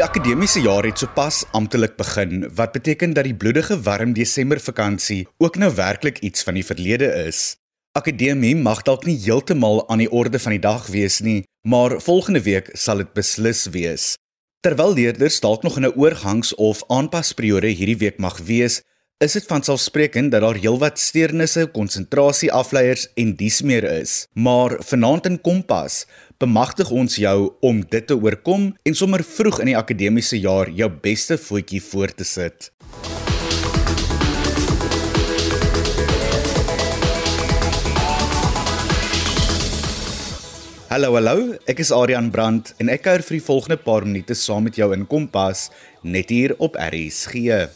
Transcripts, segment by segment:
Die akademiese jaar het sopas amptelik begin, wat beteken dat die bloedige warm Desember vakansie ook nou werklik iets van die verlede is. Akademie mag dalk nie heeltemal aan die orde van die dag wees nie, maar volgende week sal dit beslis wees. Terwyl leerders dalk nog in 'n oorgangs- of aanpasperiode hierdie week mag wees, is dit van selfsprekend dat daar heelwat steurnisse, konsentrasieafleiers en dies meer is. Maar vanaand in Kompas bemagtig ons jou om dit te oorkom en sommer vroeg in die akademiese jaar jou beste voetjie voor te sit. Hallo hallo, ek is Adrian Brandt en ek kuier vir die volgende paar minute saam met jou in Kompas net hier op RSG.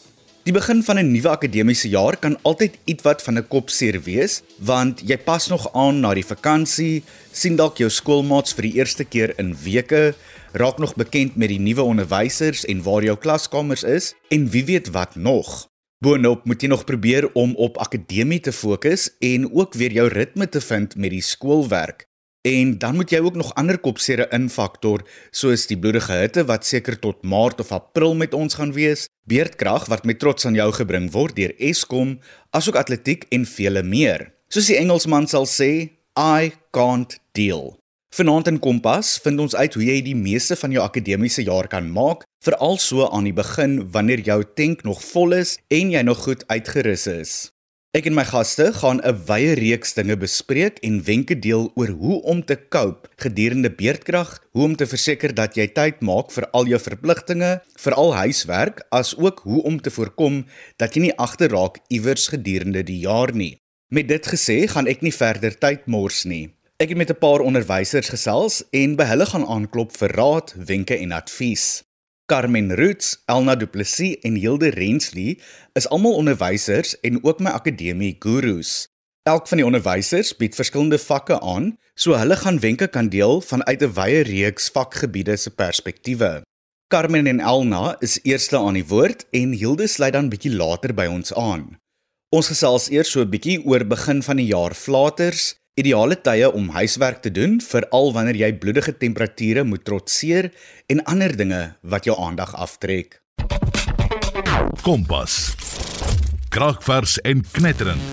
Die begin van 'n nuwe akademiese jaar kan altyd ietwat van 'n kopseer wees, want jy pas nog aan na die vakansie, sien dalk jou skoolmaats vir die eerste keer in weke, raak nog bekend met die nuwe onderwysers en waar jou klaskamers is en wie weet wat nog. Boonop moet jy nog probeer om op akademie te fokus en ook weer jou ritme te vind met die skoolwerk. En dan moet jy ook nog ander kopsere infaktor soos die bloedige hitte wat seker tot Maart of April met ons gaan wees, beerdkrag wat met trots aan jou gebring word deur Eskom, asook atletiek en vele meer. Soos die Engelsman sal sê, I can't deal. Vanaand in Kompas vind ons uit hoe jy die meeste van jou akademiese jaar kan maak, veral so aan die begin wanneer jou tank nog vol is en jy nog goed uitgerus is. Ek en my gaste gaan 'n wye reeks dinge bespreek en wenke deel oor hoe om te cope gedurende beerdkrag, hoe om te verseker dat jy tyd maak vir al jou verpligtinge, veral huiswerk, as ook hoe om te voorkom dat jy nie agterraak iewers gedurende die jaar nie. Met dit gesê, gaan ek nie verder tyd mors nie. Ek het met 'n paar onderwysers gesels en by hulle gaan aanklop vir raad, wenke en advies. Carmen Roots, Elna Du Plessis en Hilde Rensley is almal onderwysers en ook my akademie gurus. Elk van die onderwysers bied verskillende vakke aan, so hulle gaan wenke kan deel vanuit 'n wye reeks vakgebiede se perspektiewe. Carmen en Elna is eerste aan die woord en Hilde sluit dan bietjie later by ons aan. Ons gesels eers so 'n bietjie oor begin van die jaar flaters, Ideale tye om huiswerk te doen, veral wanneer jy bloedige temperature moet trotseer en ander dinge wat jou aandag aftrek. Kompas. Kragvers en knetterend.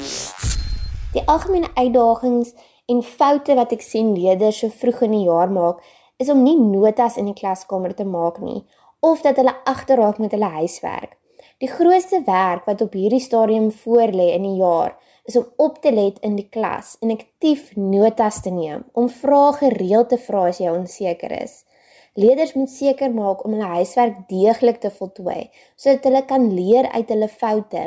Die algemene uitdagings en foute wat ek sien leerders so vroeg in die jaar maak, is om nie notas in die klaskamer te maak nie of dat hulle agterraak met hulle huiswerk. Die grootste werk wat op hierdie stadium voorlê in die jaar is om op te let in die klas en aktief notas te neem, om vrae gereeld te vra as jy onseker is. Leerders moet seker maak om hulle huiswerk deeglik te voltooi sodat hulle kan leer uit hulle foute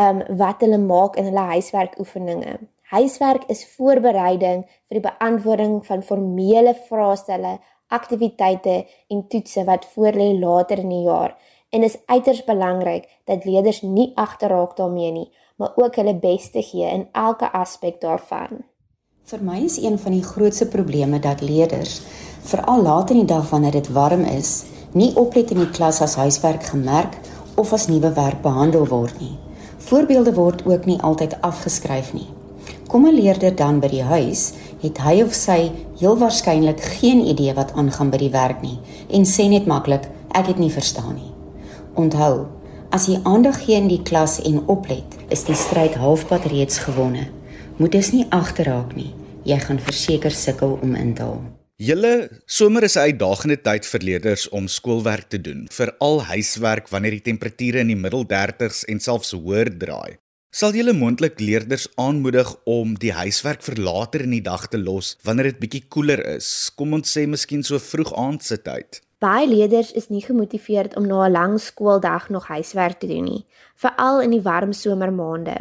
um wat hulle maak in hulle huiswerkoefeninge. Huiswerk is voorbereiding vir die beantwoording van formele vraestelle, aktiwiteite en toetse wat voorlê later in die jaar en is uiters belangrik dat leerders nie agterraak daarmee nie, maar ook hulle bes te gee in elke aspek daarvan. Vir my is een van die grootste probleme dat leerders, veral laat in die dag wanneer dit warm is, nie oplet in die klas as huiswerk gemerk of as nuwe werk behandel word nie. Voorbeelde word ook nie altyd afgeskryf nie. Kom 'n leerder dan by die huis, het hy of sy heel waarskynlik geen idee wat aangaan by die werk nie en sê net maklik ek het nie verstaan nie. Onthou, As jy aandag gee in die klas en oplet, is die stryd halfpad reeds gewonne. Moet dus nie agterraak nie. Jy gaan verseker sukkel om in te haal. Julle somer is 'n uitdagende tyd vir leerders om skoolwerk te doen, veral huiswerk wanneer die temperature in die middel 30s en selfs hoër draai. Sal julle moontlik leerders aanmoedig om die huiswerk vir later in die dag te los wanneer dit bietjie koeler is? Kom ons sê miskien so vroeg aand se tyd. Baie leerders is nie gemotiveerd om na 'n lang skooldag nog huiswerk te doen nie, veral in die warm somermaande.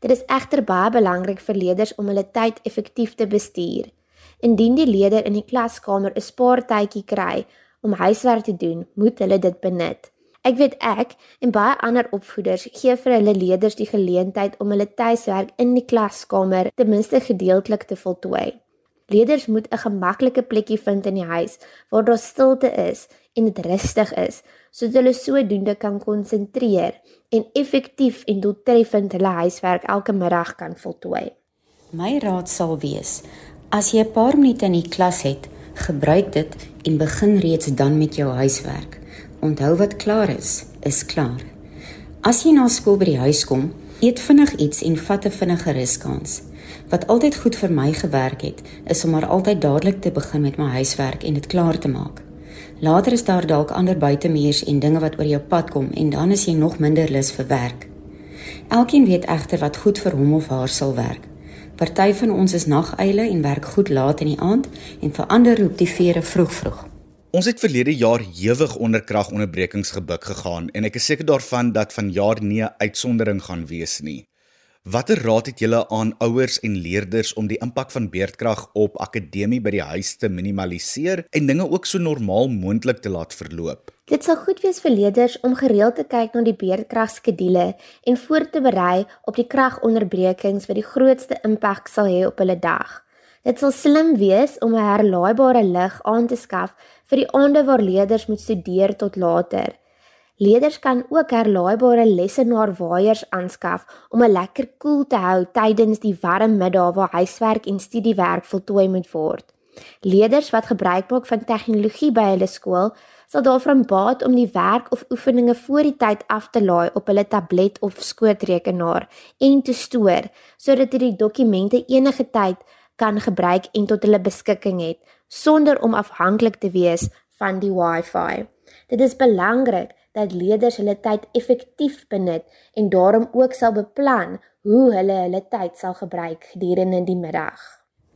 Dit is egter baie belangrik vir leerders om hulle tyd effektief te bestuur. Indien die leerder in die klaskamer 'n spaartydjie kry om huiswerk te doen, moet hulle dit benut. Ek weet ek en baie ander opvoeders gee vir hulle leerders die geleentheid om hulle tuiswerk in die klaskamer ten minste gedeeltelik te voltooi. Leerders moet 'n gemaklike plekkie vind in die huis waar daar stilte is en dit rustig is, sodat hulle sodoende kan konsentreer en effektief en doeltreffend hulle huiswerk elke middag kan voltooi. My raad sal wees: as jy 'n paar minute in die klas het, gebruik dit en begin reeds dan met jou huiswerk. Onthou wat klaar is, is klaar. As jy na skool by die huis kom, eet vinnig iets en vat 'n vinnige ruskans. Wat altyd goed vir my gewerk het, is om maar altyd dadelik te begin met my huiswerk en dit klaar te maak. Later is daar dalk ander buitemuurs en dinge wat oor jou pad kom en dan is jy nog minder lus vir werk. Elkeen weet egter wat goed vir hom of haar sal werk. Party van ons is naguile en werk goed laat in die aand en vir ander roep die vere vroeg vroeg. Ons het verlede jaar hewig onder kragonderbrekings gebuk gegaan en ek is seker daarvan dat vanjaar nie 'n uitsondering gaan wees nie. Watter raad het julle aan ouers en leerders om die impak van beerdkrag op akademie by die huis te minimaliseer en dinge ook so normaal moontlik te laat verloop? Dit sal goed wees vir leerders om gereeld te kyk na die beerdkragskedule en voor te berei op die kragonderbrekings wat die grootste impak sal hê op hulle dag. Dit sal slim wees om 'n herlaaibare lig aan te skaf vir die aande waar leerders moet studeer tot later. Leerders kan ook herlaaibare lesenaarwaaiers aanskaf om 'n lekker koel te hou tydens die warm middae waar huiswerk en studiewerk voltooi moet word. Leerders wat gebruik maak van tegnologie by hulle skool, sal daarvan baat om die werk of oefeninge voor die tyd af te laai op hulle tablet of skootrekenaar en te stoor sodat hulle die dokumente enige tyd kan gebruik en tot hulle beskikking het sonder om afhanklik te wees van die Wi-Fi. Dit is belangrik dat leerders hulle tyd effektief benut en daarom ook sal beplan hoe hulle hulle tyd sal gebruik gedurende die middag.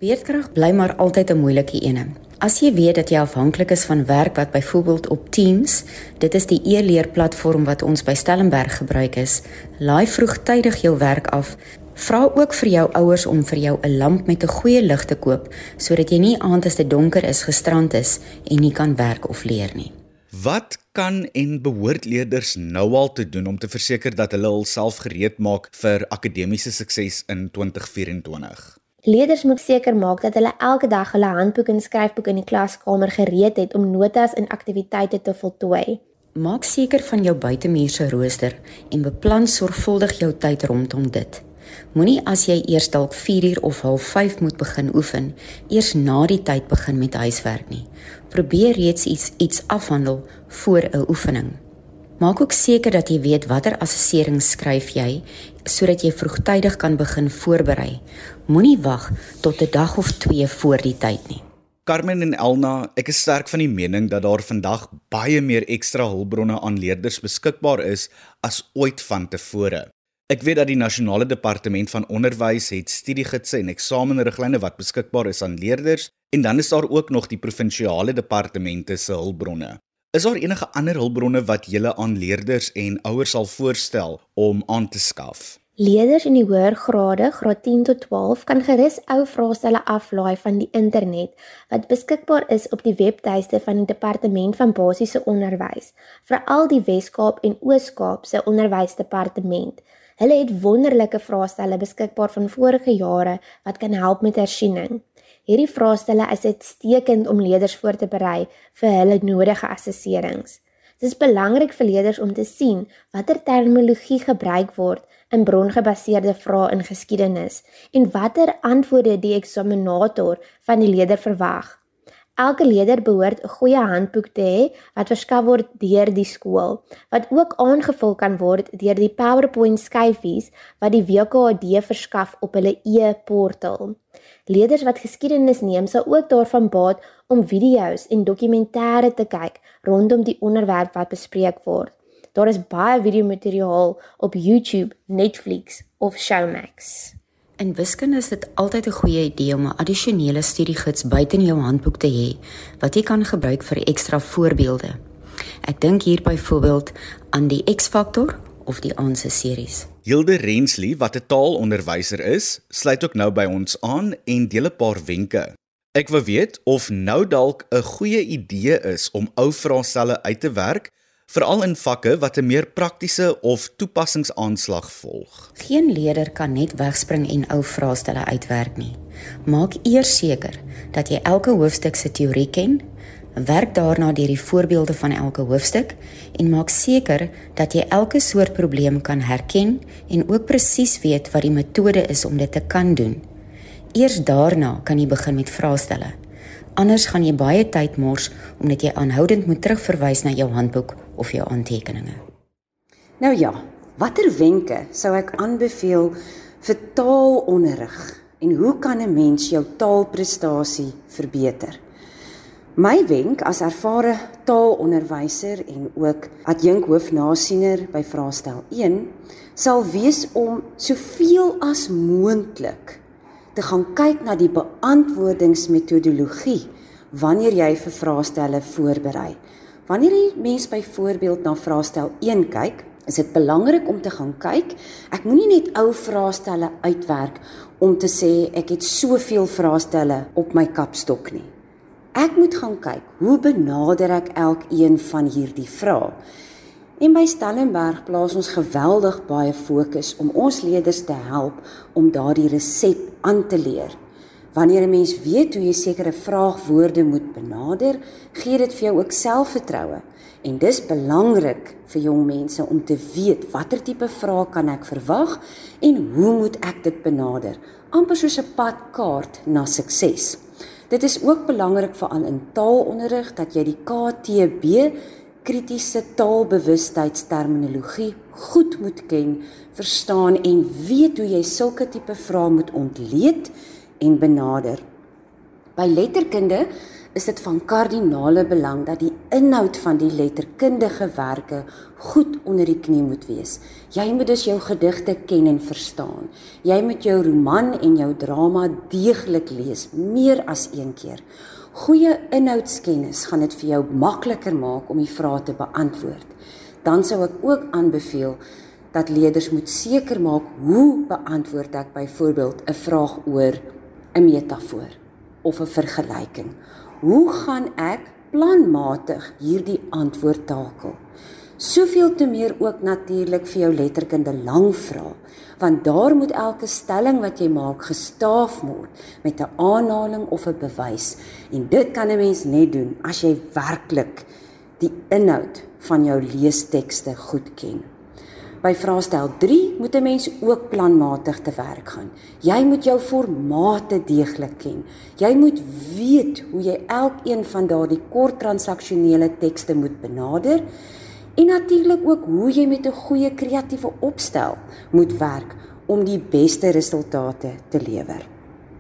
Beerdkrag bly maar altyd 'n moeilike ene. As jy weet dat jy afhanklik is van werk wat byvoorbeeld op Teams, dit is die e-leerplatform wat ons by Stellenberg gebruik is, laai vroegtydig jou werk af. Vra ook vir jou ouers om vir jou 'n lamp met 'n goeie lig te koop sodat jy nie aand as dit donker is gestrand is en nie kan werk of leer nie. Wat kan en behoort leerders nou al te doen om te verseker dat hulle hulself gereed maak vir akademiese sukses in 2024? Leerders moet seker maak dat hulle elke dag hulle handboek en skryfboek in die klaskamer gereed het om notas en aktiwiteite te voltooi. Maak seker van jou buitemuurse rooster en beplan sorgvuldig jou tyd rondom dit. Moenie as jy eers dalk 4 uur of 05:30 moet begin oefen, eers na die tyd begin met huiswerk nie. Probeer reeds iets iets afhandel voor 'n oefening. Maak ook seker dat jy weet watter assessering skryf jy sodat jy vroegtydig kan begin voorberei. Moenie wag tot 'n dag of 2 voor die tyd nie. Carmen en Elna, ek is sterk van die mening dat daar vandag baie meer ekstra hulpbronne aan leerders beskikbaar is as ooit vantevore. Ek weet dat die nasionale departement van onderwys het studiegidse en eksamenriglyne wat beskikbaar is aan leerders en dan is daar ook nog die provinsiale departemente se hulpbronne. Is daar enige ander hulpbronne wat julle aan leerders en ouers sal voorstel om aan te skaf? Leerders in die hoër grade, graad 10 tot 12, kan gerus ou vraestelle aflaai van die internet wat beskikbaar is op die webtuiste van die Departement van Basiese Onderwys, veral die Wes-Kaap en Oos-Kaap se onderwysdepartement. Hulle het wonderlike vraestelle beskikbaar van vorige jare wat kan help met hersiening. Hierdie vraestelle is uitstekend om leerders voor te berei vir hulle nodige assesserings. Dit is belangrik vir leerders om te sien watter terminologie gebruik word in brongebaseerde vrae in geskiedenis en watter antwoorde die eksaminator van die leerder verwag. Elke leerder behoort 'n goeie handboek te hê wat verskaf word deur die skool, wat ook aangevul kan word deur die PowerPoint skyfies wat die WKD verskaf op hulle e-portaal. Leerders wat geskiedenis neem, sal ook daarvan baat om video's en dokumentêre te kyk rondom die onderwerp wat bespreek word. Daar is baie videomateriaal op YouTube, Netflix of Showmax. In wiskunde is dit altyd 'n goeie idee om 'n addisionele studiegids buite in jou handboek te hê wat jy kan gebruik vir ekstra voorbeelde. Ek dink hier byvoorbeeld aan die X-faktor of die Aanse series. Hilde Rensley, wat 'n taalonderwyser is, sluit ook nou by ons aan en deel 'n paar wenke. Ek wou weet of nou dalk 'n goeie idee is om ou vraestelle uit te werk veral in vakke wat 'n meer praktiese of toepassingsaanslag volg. Geen leerder kan net wegspring en ou vraestelle uitwerk nie. Maak eers seker dat jy elke hoofstuk se teorie ken, werk daarna deur die voorbeelde van elke hoofstuk en maak seker dat jy elke soort probleem kan herken en ook presies weet wat die metode is om dit te kan doen. Eers daarna kan jy begin met vraestelle. Anders gaan jy baie tyd mors omdat jy aanhoudend moet terugverwys na jou handboek of jou aantekeninge. Nou ja, watter wenke sou ek aanbeveel vir taalonderrig en hoe kan 'n mens jou taalprestasie verbeter? My wenk as ervare taalonderwyser en ook adjunk hoofnasiener by vraestel 1 sal wees om soveel as moontlik te gaan kyk na die beantwoordingsmetodologie wanneer jy vir vraestelle voorberei. Wanneer jy mens byvoorbeeld na vraestel 1 kyk, is dit belangrik om te gaan kyk. Ek moenie net ou vraestelle uitwerk om te sê ek het soveel vraestelle op my kapstok nie. Ek moet gaan kyk, hoe benader ek elkeen van hierdie vrae? En by Stellenberg plaas ons geweldig baie fokus om ons leerders te help om daardie resep aan te leer. Wanneer 'n mens weet hoe jy sekere vraagwoorde moet benader, gee dit vir jou ook selfvertroue. En dis belangrik vir jong mense om te weet watter tipe vrae kan ek verwag en hoe moet ek dit benader? amper soos 'n padkaart na sukses. Dit is ook belangrik veral in taalonderrig dat jy die KTB kritiese taalbewustheidsterminologie goed moet ken, verstaan en weet hoe jy sulke tipe vrae moet ontleed en benader. By letterkunde is dit van kardinale belang dat die inhoud van die letterkundige werke goed onder die knie moet wees. Jy moet dus jou gedigte ken en verstaan. Jy moet jou roman en jou drama deeglik lees, meer as een keer. Goeie inhoudskennis gaan dit vir jou makliker maak om die vrae te beantwoord. Dan sou ek ook aanbeveel dat leerders moet seker maak hoe beantwoord ek byvoorbeeld 'n vraag oor 'n metafoor of 'n vergelyking hoe gaan ek planmatig hierdie antwoord takel? Soveel te meer ook natuurlik vir jou letterkunde lang vra, want daar moet elke stelling wat jy maak gestaaf word met 'n aanhaling of 'n bewys. En dit kan 'n mens net doen as jy werklik die inhoud van jou leestekste goed ken. By vraestel 3 moet 'n mens ook planmatig te werk gaan. Jy moet jou formate deeglik ken. Jy moet weet hoe jy elkeen van daardie kort transaksionele tekste moet benader en natuurlik ook hoe jy met 'n goeie kreatiewe opstel moet werk om die beste resultate te lewer.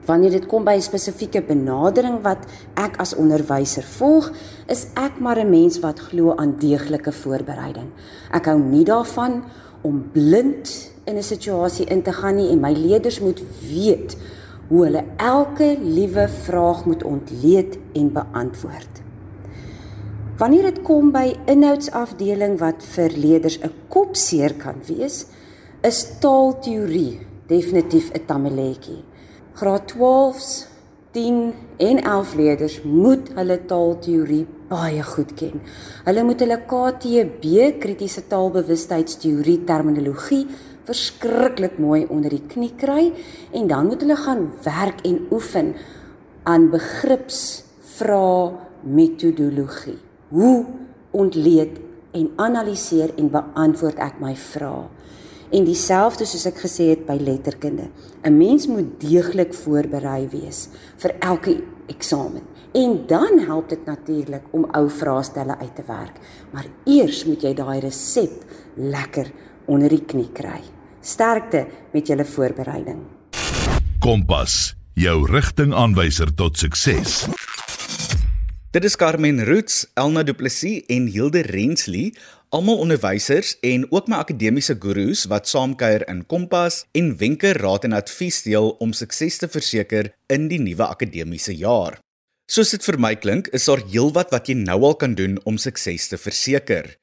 Wanneer dit kom by 'n spesifieke benadering wat ek as onderwyser volg, is ek maar 'n mens wat glo aan deeglike voorbereiding. Ek hou nie daarvan om blind in 'n situasie in te gaan nie en my leerders moet weet hoe hulle elke liewe vraag moet ontleed en beantwoord. Wanneer dit kom by inhoudsafdeling wat vir leerders 'n kopseer kan wees, is taalteorie definitief 'n tamaletjie. Graad 12s 10 en 11 leerders moet hulle taalteorie baie goed ken. Hulle moet hulle KTB kritiese taalbewustheidsteorie terminologie verskriklik mooi onder die knie kry en dan moet hulle gaan werk en oefen aan begripsvra metodologie. Hoe ontleed en analiseer en beantwoord ek my vrae? En dieselfde soos ek gesê het by letterkunde. 'n Mens moet deeglik voorberei wees vir elke eksamen. En dan help dit natuurlik om ou vraestelle uit te werk. Maar eers moet jy daai resep lekker onder die knie kry. Sterkte met julle voorbereiding. Kompas, jou rigtingaanwyser tot sukses. Dit is Carmen Roots, Elna Du Plessis en Hilde Rensley almal onderwysers en ook my akademiese gurus wat saamkuier in Kompas en wenke, raad en advies deel om sukses te verseker in die nuwe akademiese jaar. Soos dit vir my klink, is daar heelwat wat jy nou al kan doen om sukses te verseker.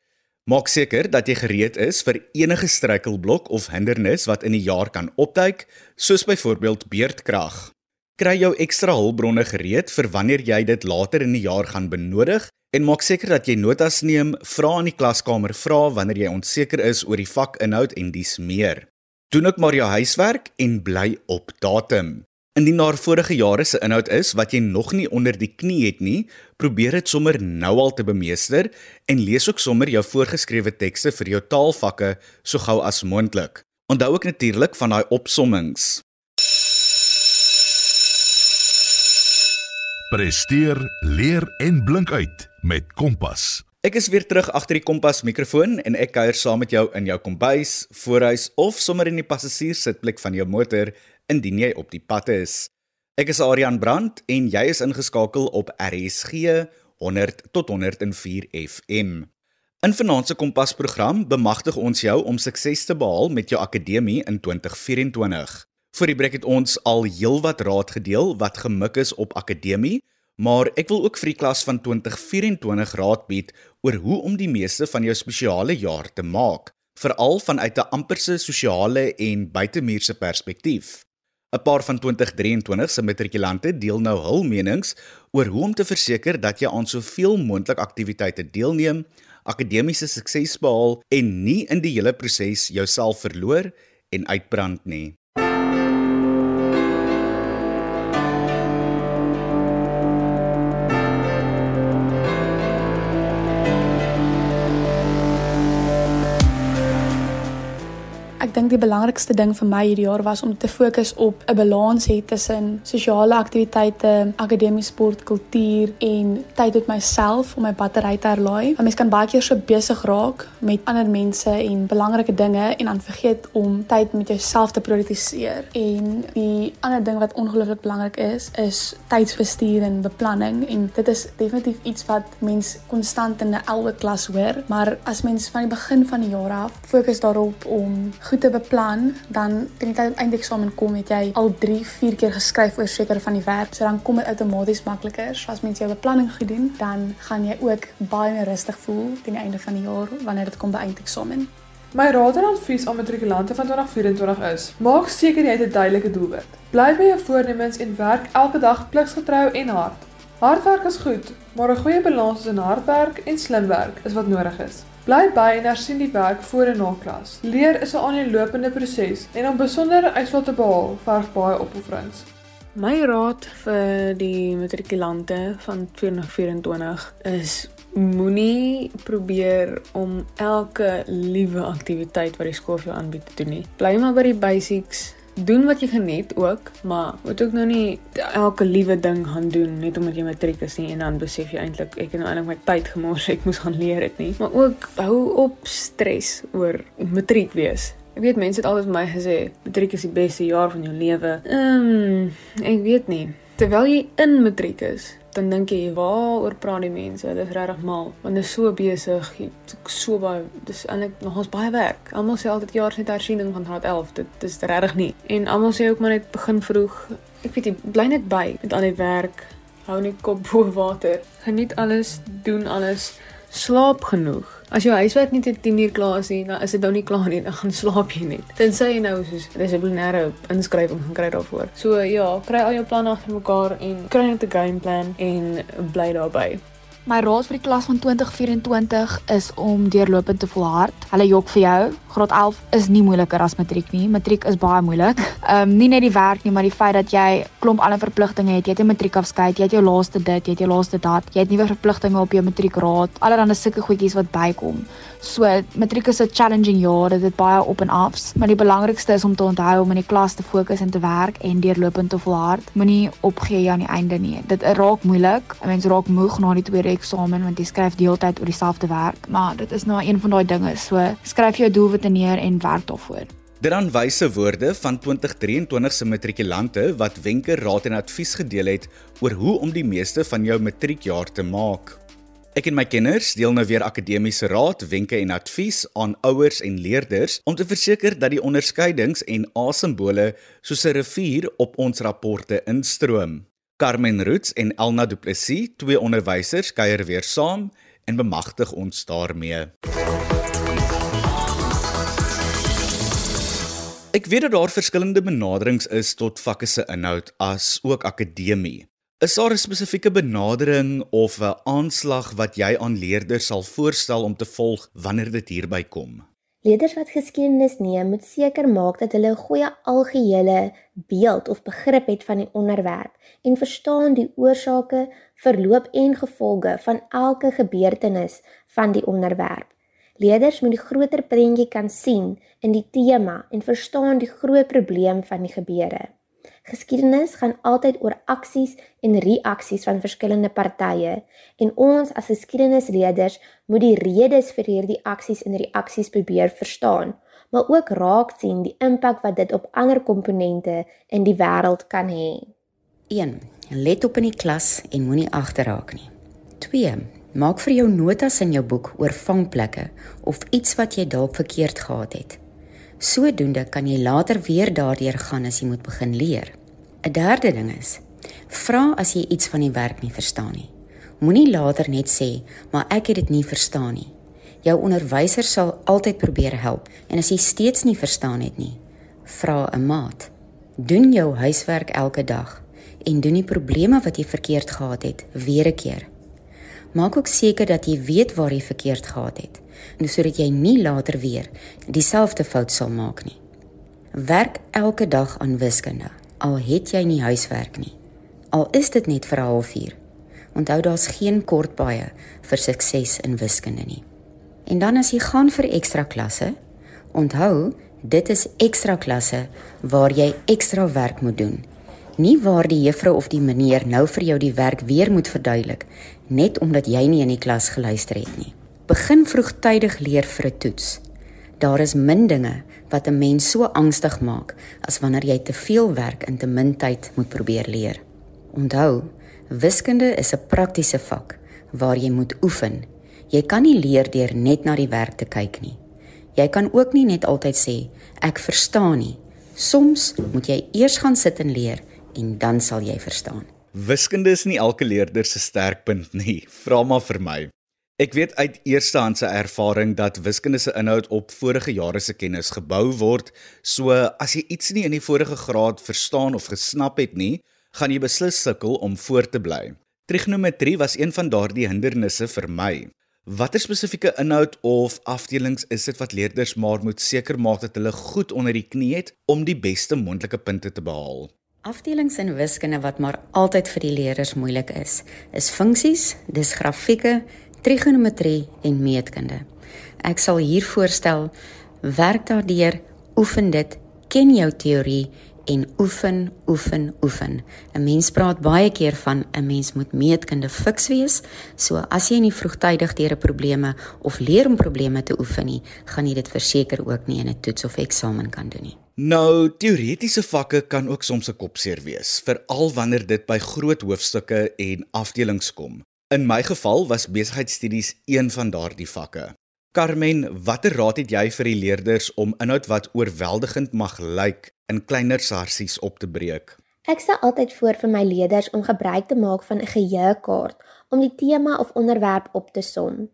Maak seker dat jy gereed is vir enige struikelblok of hindernis wat in die jaar kan opduik, soos byvoorbeeld beerdkrag. Kry jou ekstra hulpbronne gereed vir wanneer jy dit later in die jaar gaan benodig En maak seker dat jy notas neem, vra in die klaskamer vra wanneer jy onseker is oor die vakinhoud en dies meer. Doen ook maar jou huiswerk en bly op datum. Indien daar vorige jare se inhoud is wat jy nog nie onder die knie het nie, probeer dit sommer nou al te bemeester en lees ook sommer jou voorgeskrewe tekste vir jou taalvakke so gou as moontlik. Onthou ook natuurlik van daai opsommings. Presteer, leer en blink uit met Kompas. Ek is weer terug agter die kompas mikrofoon en ek kuier saam met jou in jou kombuis, voorhuis of sommer in die passasierssitplek van jou motor indien jy op die pad is. Ek is Adrian Brandt en jy is ingeskakel op RSG 100 tot 104 FM. In Vanaand se Kompas program bemagtig ons jou om sukses te behaal met jou akademie in 2024. Vir die breek het ons al heelwat raad gedeel wat gemik is op akademie, maar ek wil ook vir die klas van 2024 raad bied oor hoe om die meeste van jou spesiale jaar te maak, veral vanuit 'n amperse sosiale en buitemuurse perspektief. 'n Paar van 2023 se matrikulante deel nou hul menings oor hoe om te verseker dat jy aan soveel moontlik aktiwiteite deelneem, akademiese sukses behaal en nie in die hele proses jouself verloor en uitbrand nie. Dink die belangrikste ding vir my hierdie jaar was om te fokus op 'n balans hê tussen sosiale aktiwiteite, akademie sport, kultuur en tyd met myself om my battery te herlaai. Want mens kan baie keer so besig raak met ander mense en belangrike dinge en dan vergeet om tyd met jouself te prioritiseer. En die ander ding wat ongelooflik belangrik is, is tydsbestuur en beplanning en dit is definitief iets wat mens konstant in 'n elke klas hoor, maar as mens van die begin van die jaar af fokus daarop om goed te beplan, dan teen die tyd eindeksamen kom, het jy al 3, 4 keer geskryf oor sekere van die werk. So dan kom dit outomaties makliker. So as mens jou beplanning gedoen, dan gaan jy ook baie meer rustig voel teen die einde van die jaar wanneer dit kom by eindeksamen. My raad en advies aan matrikulante van 2024 is: maak seker jy het 'n duidelike doelwit. Bly by jou voornemens en werk elke dag pligsgetrou en hard. Hardwerk is goed, maar 'n goeie balans tussen hardwerk en slim werk is wat nodig is. Bly by en hersien die werk voor en na klas. Leer is 'n aanlopende proses en om besondere uitslae te behaal, verg baie opofferings. My raad vir die matrikulante van 2024 is moenie probeer om elke liewe aktiwiteit wat die skool vir jou aanbied te doen nie. Bly maar by die basics doen wat jy geniet ook, maar moet ook nou nie elke liewe ding gaan doen net omdat jy matriek is nie en dan besef jy eintlik ek het nou eintlik my tyd gemors, ek moes gaan leer dit nie. Maar ook hou op stres oor matriek wees. Ek weet mense het altyd vir my gesê matriek is die beste jaar van jou lewe. Ehm, um, ek weet nie. Terwyl jy in matriek is, dan dink jy waaroor praat die mense? Dit is regtig mal. Want dit is so besig, so baie dis eintlik nog ons baie werk. Almal sê altyd jaar se hersiening van graad 11. Dit is regtig nie. En almal sê ook maar net begin vroeg. Ek weet jy bly net by met al die werk. Hou net kop bo water. Geniet alles, doen alles slaap genoeg. As jou huiswerk nie tot 10 uur klaar is nie, dan is dit nou nie klaar nie, dan gaan slaap jy net. Tensy jy nou soos dissiplinêre inskrywing gaan kry daarvoor. So ja, kry al jou planne agter mekaar en kry net 'n game plan en bly daarby. My raad vir die klas van 2024 is om deurlopend te volhard. Hulle jok vir jou. Graad 11 is nie moeiliker as matriek nie. Matriek is baie moeilik. Ehm um, nie net die werk nie, maar die feit dat jy klomp ander verpligtinge het. Jy het 'n matriek afskeid, jy het jou laaste dit, jy het jou laaste dat. Jy het nuwe verpligtinge op jou matriekraad. Allerhande sulke goedjies wat bykom. So matriek is 'n challenging jaar. Dit het baie op en afs, maar die belangrikste is om te onthou om in die klas te fokus en te werk en deurlopend te volhard. Moenie opgee aan die einde nie. Dit raak moeilik. Mense raak moeg na die tweede eksamen want jy skryf deeltyd oor dieselfde werk, maar dit is nou een van daai dinge. So skryf jou doelwitte neer en werk daarvoor. Dit dan wyse woorde van 2023 se matrikulante wat wenke, raad en advies gedeel het oor hoe om die meeste van jou matriekjaar te maak. Ek en my kenners deel nou weer akademiese raad, wenke en advies aan ouers en leerders om te verseker dat die onderskeidings en A-simbole soos 'n rivier op ons rapporte instroom. Carmen Roots en Elna Du Plessis, twee onderwysers, kuier weer saam en bemagtig ons daarmee. Ek weet dat daar verskillende benaderings is tot vakke se inhoud as ook akademie. Is daar 'n spesifieke benadering of 'n aanslag wat jy aan leerders sal voorstel om te volg wanneer dit hierby kom? Leerders wat geskiedenis neem, moet seker maak dat hulle 'n goeie algehele beeld of begrip het van die onderwerp en verstaan die oorsake, verloop en gevolge van elke gebeurtenis van die onderwerp. Leerders moet die groter prentjie kan sien in die tema en verstaan die groot probleem van die gebeure. Geskiedenis gaan altyd oor aksies en reaksies van verskillende partye en ons as geskiedenisleerders moet die redes vir hierdie aksies en reaksies probeer verstaan, maar ook raak sien die impak wat dit op ander komponente in die wêreld kan hê. 1. Let op in die klas en moenie agterraak nie. 2. Maak vir jou notas in jou boek oor vangplekke of iets wat jy dalk verkeerd gehad het. Sodoende kan jy later weer daardeur gaan as jy moet begin leer. 'n Derde ding is: vra as jy iets van die werk nie verstaan nie. Moenie later net sê, "Maar ek het dit nie verstaan nie." Jou onderwyser sal altyd probeer help en as jy steeds nie verstaan het nie, vra 'n maat. Doen jou huiswerk elke dag en doen die probleme wat jy verkeerd gehad het weer 'n keer. Maak ook seker dat jy weet waar jy verkeerd gehad het sodat jy nie later weer dieselfde fout sal maak nie. Werk elke dag aan wiskunde, al het jy nie huiswerk nie. Al is dit net vir 'n halfuur. Onthou daar's geen kort baie vir sukses in wiskunde nie. En dan as jy gaan vir ekstra klasse, onthou, dit is ekstra klasse waar jy ekstra werk moet doen. Nie waar die juffrou of die meneer nou vir jou die werk weer moet verduidelik net omdat jy nie in die klas geluister het nie. Begin vroegtydig leer vir 'n toets. Daar is min dinge wat 'n mens so angstig maak as wanneer jy te veel werk in te min tyd moet probeer leer. Onthou, wiskunde is 'n praktiese vak waar jy moet oefen. Jy kan nie leer deur net na die werk te kyk nie. Jy kan ook nie net altyd sê ek verstaan nie. Soms moet jy eers gaan sit en leer en dan sal jy verstaan. Wiskunde is nie elke leerder se sterkpunt nie. Vra maar vir my. Ek weet uit eerstehandse ervaring dat wiskunde se inhoud op vorige jare se kennis gebou word. So as jy iets nie in die vorige graad verstaan of gesnap het nie, gaan jy beslis sukkel om voor te bly. Trigonometrie was een van daardie hindernisse vir my. Watter spesifieke inhoud of afdelings is dit wat leerders maar moet seker maak dat hulle goed onder die knie het om die beste moontlike punte te behaal? Afdelings in wiskunde wat maar altyd vir die leerders moeilik is, is funksies, dis grafieke, trigonometrie en meetkunde. Ek sal hier voorstel werk daardeur, oefen dit, ken jou teorie en oefen, oefen, oefen. 'n Mens praat baie keer van 'n mens moet meetkunde fiks wees, so as jy nie vroegtydig deur 'n probleme of leer om probleme te oefen nie, gaan jy dit verseker ook nie in 'n toets of eksamen kan doen nie. Nou, teoretiese vakke kan ook soms 'n kopseer wees, veral wanneer dit by groot hoofstukke en afdelings kom. In my geval was besigheidstudies een van daardie vakke. Carmen, watter raad het jy vir die leerders om inhoud wat oorweldigend mag lyk in kleiner sarsies op te breek? Ek sê altyd voor vir my leerders om gebruik te maak van 'n geheuekaart om die tema of onderwerp op te som.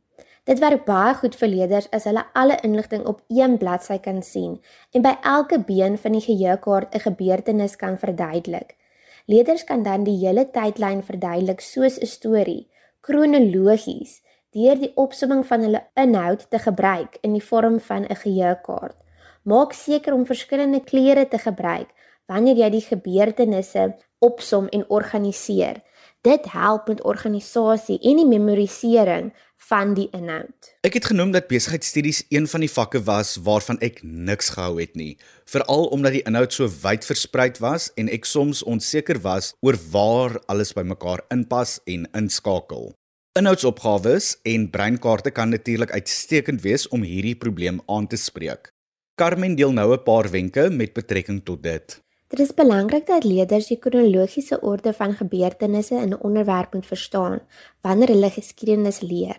Dit werk baie goed vir leerders as hulle alle inligting op een bladsy kan sien en by elke been van die geheuekaart 'n gebeurtenis kan verduidelik. Leerders kan dan die hele tydlyn verduidelik soos 'n storie kronologies deur die opsomming van hulle inhoud te gebruik in die vorm van 'n geheuekaart. Maak seker om verskillende kleure te gebruik wanneer jy die gebeurtenisse opsom en organiseer. Dit help met organisasie en die memorisering van die inhoud. Ek het genoem dat besigheidstudies een van die vakke was waarvan ek niks gehou het nie, veral omdat die inhoud so wyd versprei was en ek soms onseker was oor waar alles bymekaar inpas en inskakel. Inhoudsopgawes en breinkaarte kan natuurlik uitstekend wees om hierdie probleem aan te spreek. Carmen deel nou 'n paar wenke met betrekking tot dit. Dit is belangrik dat leerders die kronologiese orde van gebeurtenisse in 'n onderwerp moet verstaan wanneer hulle geskiedenis leer.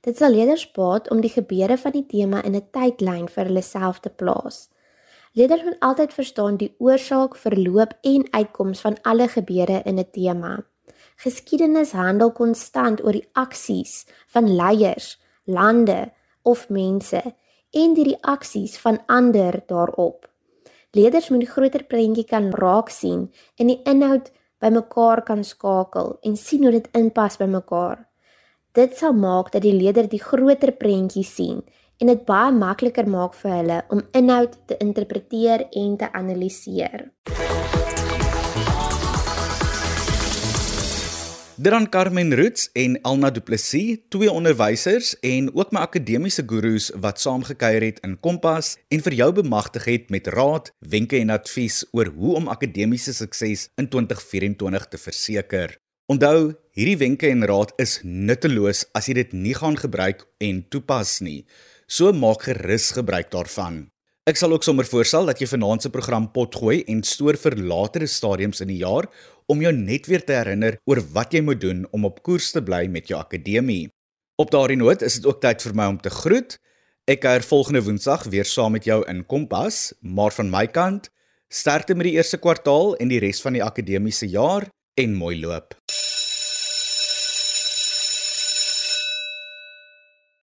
Dit sal leerders baat om die gebeure van die tema in 'n tydlyn vir hulle self te plaas. Leerders moet altyd verstaan die oorsaak, verloop en uitkoms van alle gebeure in 'n tema. Geskiedenis handel konstant oor die aksies van leiers, lande of mense en die reaksies van ander daarop. Leerders moet die groter prentjie kan raak sien en die inhoud bymekaar kan skakel en sien hoe dit inpas by mekaar. Dit sal maak dat die leerder die groter prentjie sien en dit baie makliker maak vir hulle om inhoud te interpreteer en te analiseer. Dit dan Carmen Roots en Elna Du Plessis, twee onderwysers en ook my akademiese gurus wat saamgekuier het in Kompas en vir jou bemagtig het met raad, wenke en advies oor hoe om akademiese sukses in 2024 te verseker. Onthou, hierdie wenke en raad is nutteloos as jy dit nie gaan gebruik en toepas nie. So maak gerus gebruik daarvan. Ek sal ook sommer voorstel dat jy vanaand se program potgooi en stoor vir latere stadiums in die jaar om jou net weer te herinner oor wat jy moet doen om op koers te bly met jou akademie. Op daardie noot is dit ook tyd vir my om te groet. Ek kuier volgende Woensdag weer saam met jou in Kompas, maar van my kant, sterkte met die eerste kwartaal en die res van die akademiese jaar en mooi loop.